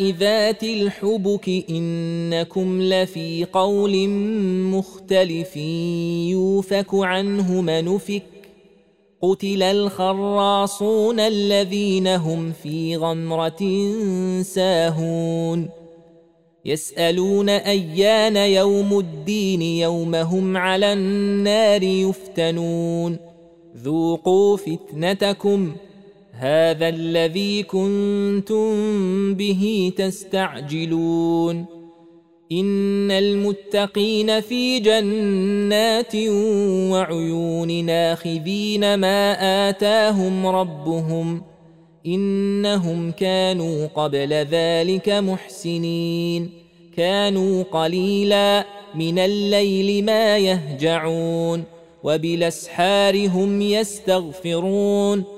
ذات الحبك انكم لفي قول مختلف يوفك عنه منفك قتل الخراصون الذين هم في غمره ساهون يسالون ايان يوم الدين يوم هم على النار يفتنون ذوقوا فتنتكم هذا الذي كنتم به تستعجلون. إن المتقين في جنات وعيون ناخذين ما آتاهم ربهم. إنهم كانوا قبل ذلك محسنين. كانوا قليلا من الليل ما يهجعون. وبالأسحار هم يستغفرون.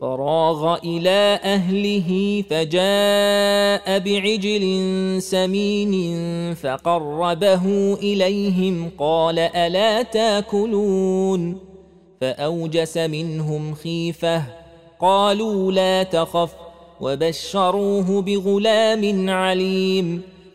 فراغ إلى أهله فجاء بعجل سمين فقربه إليهم قال ألا تاكلون؟ فأوجس منهم خيفة قالوا لا تخف وبشروه بغلام عليم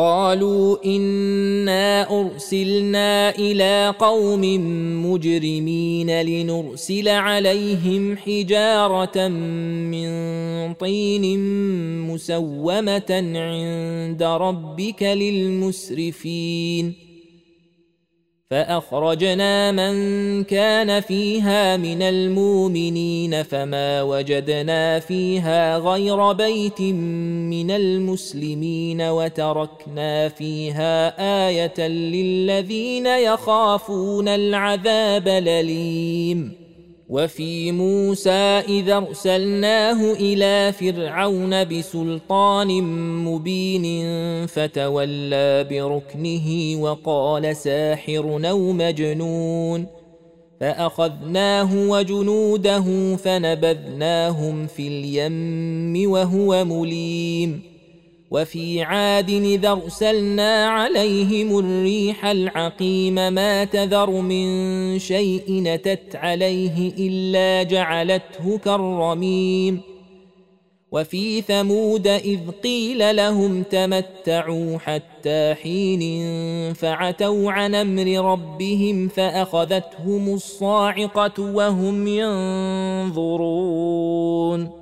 قالوا إنا أرسلنا إلى قوم مجرمين لنرسل عليهم حجارة من طين مسومة عند ربك للمسرفين. فأخرجنا من كان فيها من المؤمنين فما وجدنا فيها غير بيت من المسلمين وتركنا فيها آية للذين يخافون العذاب الأليم. وفي موسى اذا أرسلناه إلى فرعون بسلطان مبين فتولى بركنه وقال ساحر أو مجنون فأخذناه وجنوده فنبذناهم في اليم وهو مليم وفي عاد إذا أرسلنا عليهم الريح العقيم ما تذر من شيء نتت عليه إلا جعلته كالرميم. وفي ثمود إذ قيل لهم تمتعوا حتى حين فعتوا عن أمر ربهم فأخذتهم الصاعقة وهم ينظرون.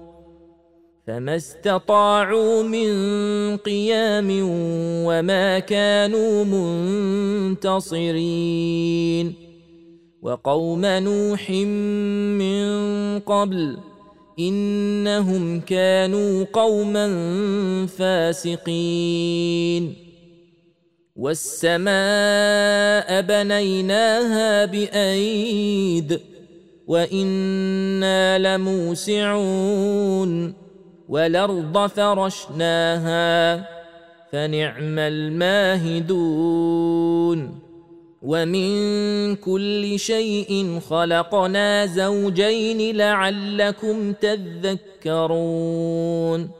فما استطاعوا من قيام وما كانوا منتصرين وقوم نوح من قبل انهم كانوا قوما فاسقين والسماء بنيناها بايد وأنا لموسعون والأرض فرشناها فنعم الماهدون. ومن كل شيء خلقنا زوجين لعلكم تذكرون.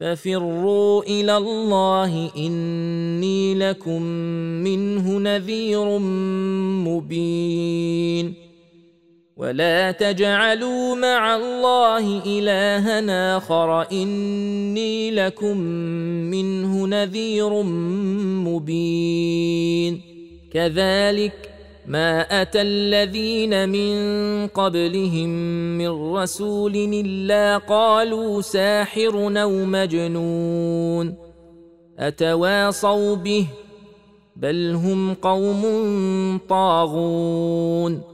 ففروا إلى الله إني لكم منه نذير مبين. ولا تجعلوا مع الله الها اخر اني لكم منه نذير مبين كذلك ما اتى الذين من قبلهم من رسول الا قالوا ساحر أو مجنون اتواصوا به بل هم قوم طاغون